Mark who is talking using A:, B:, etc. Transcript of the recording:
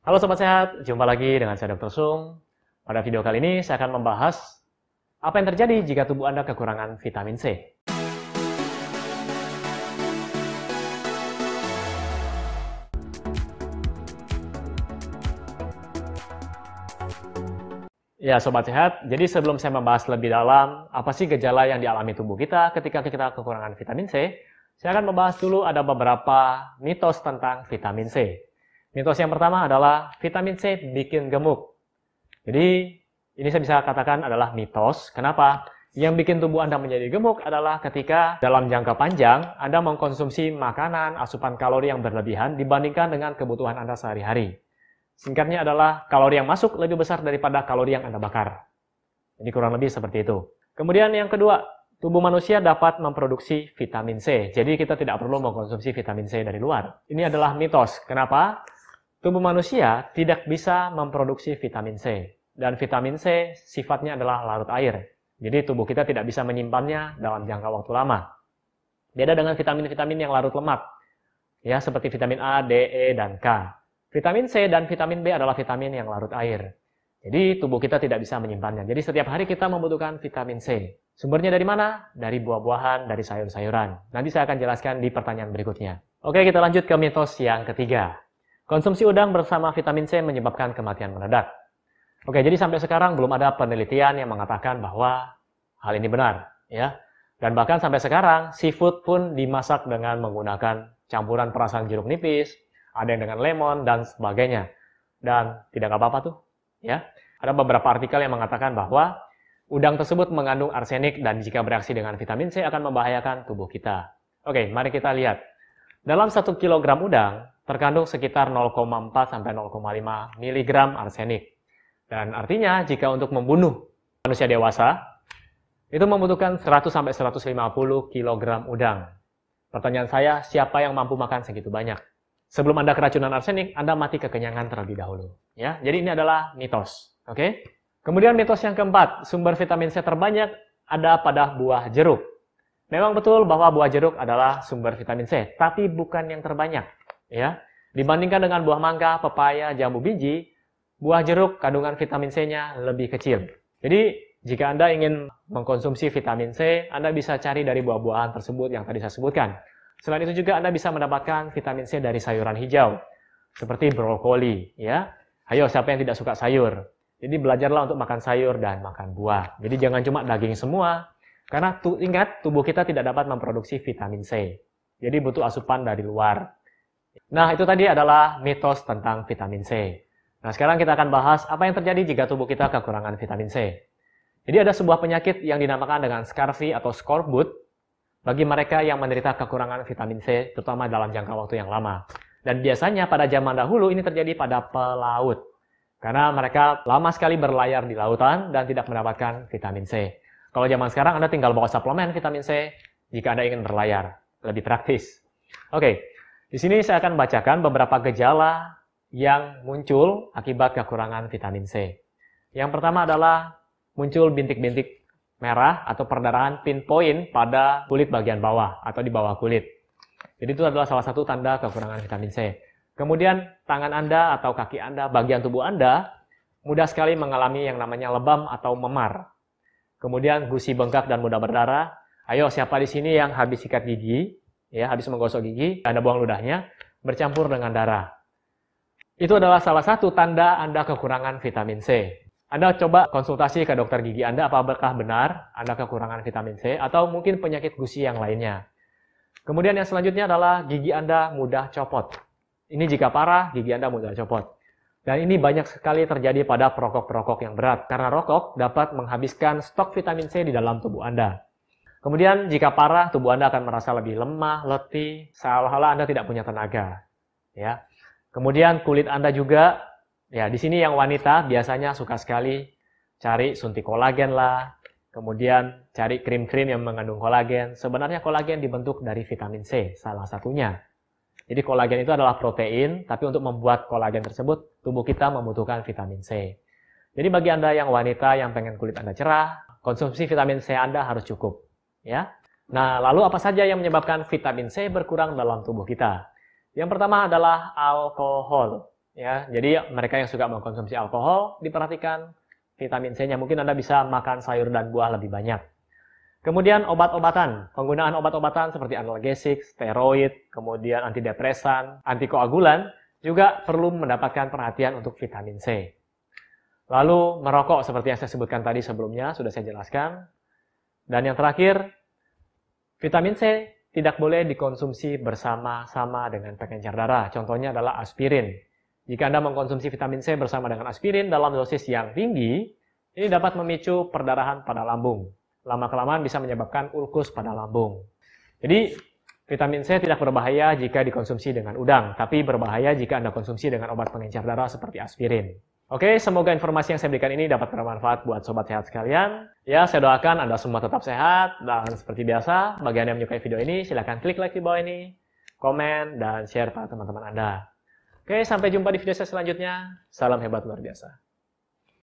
A: Halo Sobat Sehat, jumpa lagi dengan saya Dr. Sung. Pada video kali ini saya akan membahas apa yang terjadi jika tubuh Anda kekurangan vitamin C. Ya Sobat Sehat, jadi sebelum saya membahas lebih dalam apa sih gejala yang dialami tubuh kita ketika kita kekurangan vitamin C, saya akan membahas dulu ada beberapa mitos tentang vitamin C. Mitos yang pertama adalah vitamin C bikin gemuk. Jadi ini saya bisa katakan adalah mitos. Kenapa? Yang bikin tubuh Anda menjadi gemuk adalah ketika dalam jangka panjang Anda mengkonsumsi makanan asupan kalori yang berlebihan dibandingkan dengan kebutuhan Anda sehari-hari. Singkatnya adalah kalori yang masuk lebih besar daripada kalori yang Anda bakar. Jadi kurang lebih seperti itu. Kemudian yang kedua, tubuh manusia dapat memproduksi vitamin C. Jadi kita tidak perlu mengkonsumsi vitamin C dari luar. Ini adalah mitos. Kenapa? Tubuh manusia tidak bisa memproduksi vitamin C. Dan vitamin C sifatnya adalah larut air. Jadi tubuh kita tidak bisa menyimpannya dalam jangka waktu lama. Beda dengan vitamin-vitamin yang larut lemak. Ya, seperti vitamin A, D, E, dan K. Vitamin C dan vitamin B adalah vitamin yang larut air. Jadi tubuh kita tidak bisa menyimpannya. Jadi setiap hari kita membutuhkan vitamin C. Sumbernya dari mana? Dari buah-buahan, dari sayur-sayuran. Nanti saya akan jelaskan di pertanyaan berikutnya. Oke, kita lanjut ke mitos yang ketiga. Konsumsi udang bersama vitamin C menyebabkan kematian mendadak. Oke, jadi sampai sekarang belum ada penelitian yang mengatakan bahwa hal ini benar, ya. Dan bahkan sampai sekarang seafood pun dimasak dengan menggunakan campuran perasan jeruk nipis, ada yang dengan lemon dan sebagainya. Dan tidak apa-apa tuh, ya. Ada beberapa artikel yang mengatakan bahwa udang tersebut mengandung arsenik dan jika bereaksi dengan vitamin C akan membahayakan tubuh kita. Oke, mari kita lihat. Dalam 1 kg udang terkandung sekitar 0,4 sampai 0,5 mg arsenik. Dan artinya jika untuk membunuh manusia dewasa itu membutuhkan 100 sampai 150 kg udang. Pertanyaan saya, siapa yang mampu makan segitu banyak? sebelum Anda keracunan arsenik, Anda mati kekenyangan terlebih dahulu. Ya, jadi ini adalah mitos. Oke. Okay? Kemudian mitos yang keempat, sumber vitamin C terbanyak ada pada buah jeruk. Memang betul bahwa buah jeruk adalah sumber vitamin C, tapi bukan yang terbanyak. Ya, dibandingkan dengan buah mangga, pepaya, jambu biji, buah jeruk kandungan vitamin C-nya lebih kecil. Jadi jika Anda ingin mengkonsumsi vitamin C, Anda bisa cari dari buah-buahan tersebut yang tadi saya sebutkan. Selain itu juga Anda bisa mendapatkan vitamin C dari sayuran hijau, seperti brokoli. Ya, Ayo, siapa yang tidak suka sayur? Jadi belajarlah untuk makan sayur dan makan buah. Jadi jangan cuma daging semua, karena tu, ingat tubuh kita tidak dapat memproduksi vitamin C. Jadi butuh asupan dari luar. Nah, itu tadi adalah mitos tentang vitamin C. Nah, sekarang kita akan bahas apa yang terjadi jika tubuh kita kekurangan vitamin C. Jadi ada sebuah penyakit yang dinamakan dengan scurvy atau scorbut bagi mereka yang menderita kekurangan vitamin C, terutama dalam jangka waktu yang lama. Dan biasanya pada zaman dahulu ini terjadi pada pelaut. Karena mereka lama sekali berlayar di lautan dan tidak mendapatkan vitamin C. Kalau zaman sekarang Anda tinggal bawa suplemen vitamin C jika Anda ingin berlayar. Lebih praktis. Oke, di sini saya akan bacakan beberapa gejala yang muncul akibat kekurangan vitamin C. Yang pertama adalah muncul bintik-bintik merah atau perdarahan pinpoint pada kulit bagian bawah atau di bawah kulit. Jadi itu adalah salah satu tanda kekurangan vitamin C. Kemudian tangan Anda atau kaki Anda, bagian tubuh Anda mudah sekali mengalami yang namanya lebam atau memar. Kemudian gusi bengkak dan mudah berdarah. Ayo siapa di sini yang habis sikat gigi, ya habis menggosok gigi, Anda buang ludahnya, bercampur dengan darah. Itu adalah salah satu tanda Anda kekurangan vitamin C. Anda coba konsultasi ke dokter gigi Anda apakah benar Anda kekurangan vitamin C atau mungkin penyakit gusi yang lainnya. Kemudian yang selanjutnya adalah gigi Anda mudah copot. Ini jika parah, gigi Anda mudah copot. Dan ini banyak sekali terjadi pada perokok-perokok yang berat, karena rokok dapat menghabiskan stok vitamin C di dalam tubuh Anda. Kemudian jika parah, tubuh Anda akan merasa lebih lemah, letih, seolah-olah Anda tidak punya tenaga. Ya. Kemudian kulit Anda juga Ya, di sini yang wanita biasanya suka sekali cari suntik kolagen lah, kemudian cari krim-krim yang mengandung kolagen. Sebenarnya kolagen dibentuk dari vitamin C, salah satunya. Jadi kolagen itu adalah protein, tapi untuk membuat kolagen tersebut, tubuh kita membutuhkan vitamin C. Jadi bagi Anda yang wanita yang pengen kulit Anda cerah, konsumsi vitamin C Anda harus cukup. Ya. Nah, lalu apa saja yang menyebabkan vitamin C berkurang dalam tubuh kita? Yang pertama adalah alkohol. Ya, jadi mereka yang suka mengkonsumsi alkohol diperhatikan vitamin C-nya. Mungkin Anda bisa makan sayur dan buah lebih banyak. Kemudian obat-obatan, penggunaan obat-obatan seperti analgesik, steroid, kemudian antidepresan, antikoagulan juga perlu mendapatkan perhatian untuk vitamin C. Lalu merokok seperti yang saya sebutkan tadi sebelumnya, sudah saya jelaskan. Dan yang terakhir, vitamin C tidak boleh dikonsumsi bersama-sama dengan pengencer darah. Contohnya adalah aspirin. Jika Anda mengkonsumsi vitamin C bersama dengan aspirin dalam dosis yang tinggi, ini dapat memicu perdarahan pada lambung lama-kelamaan bisa menyebabkan ulkus pada lambung. Jadi, vitamin C tidak berbahaya jika dikonsumsi dengan udang, tapi berbahaya jika Anda konsumsi dengan obat pengencer darah seperti aspirin. Oke, semoga informasi yang saya berikan ini dapat bermanfaat buat sobat sehat sekalian. Ya, saya doakan Anda semua tetap sehat, dan seperti biasa, bagi Anda yang menyukai video ini, silahkan klik like di bawah ini, komen, dan share pada teman-teman Anda. Oke, sampai jumpa di video saya selanjutnya. Salam hebat luar biasa.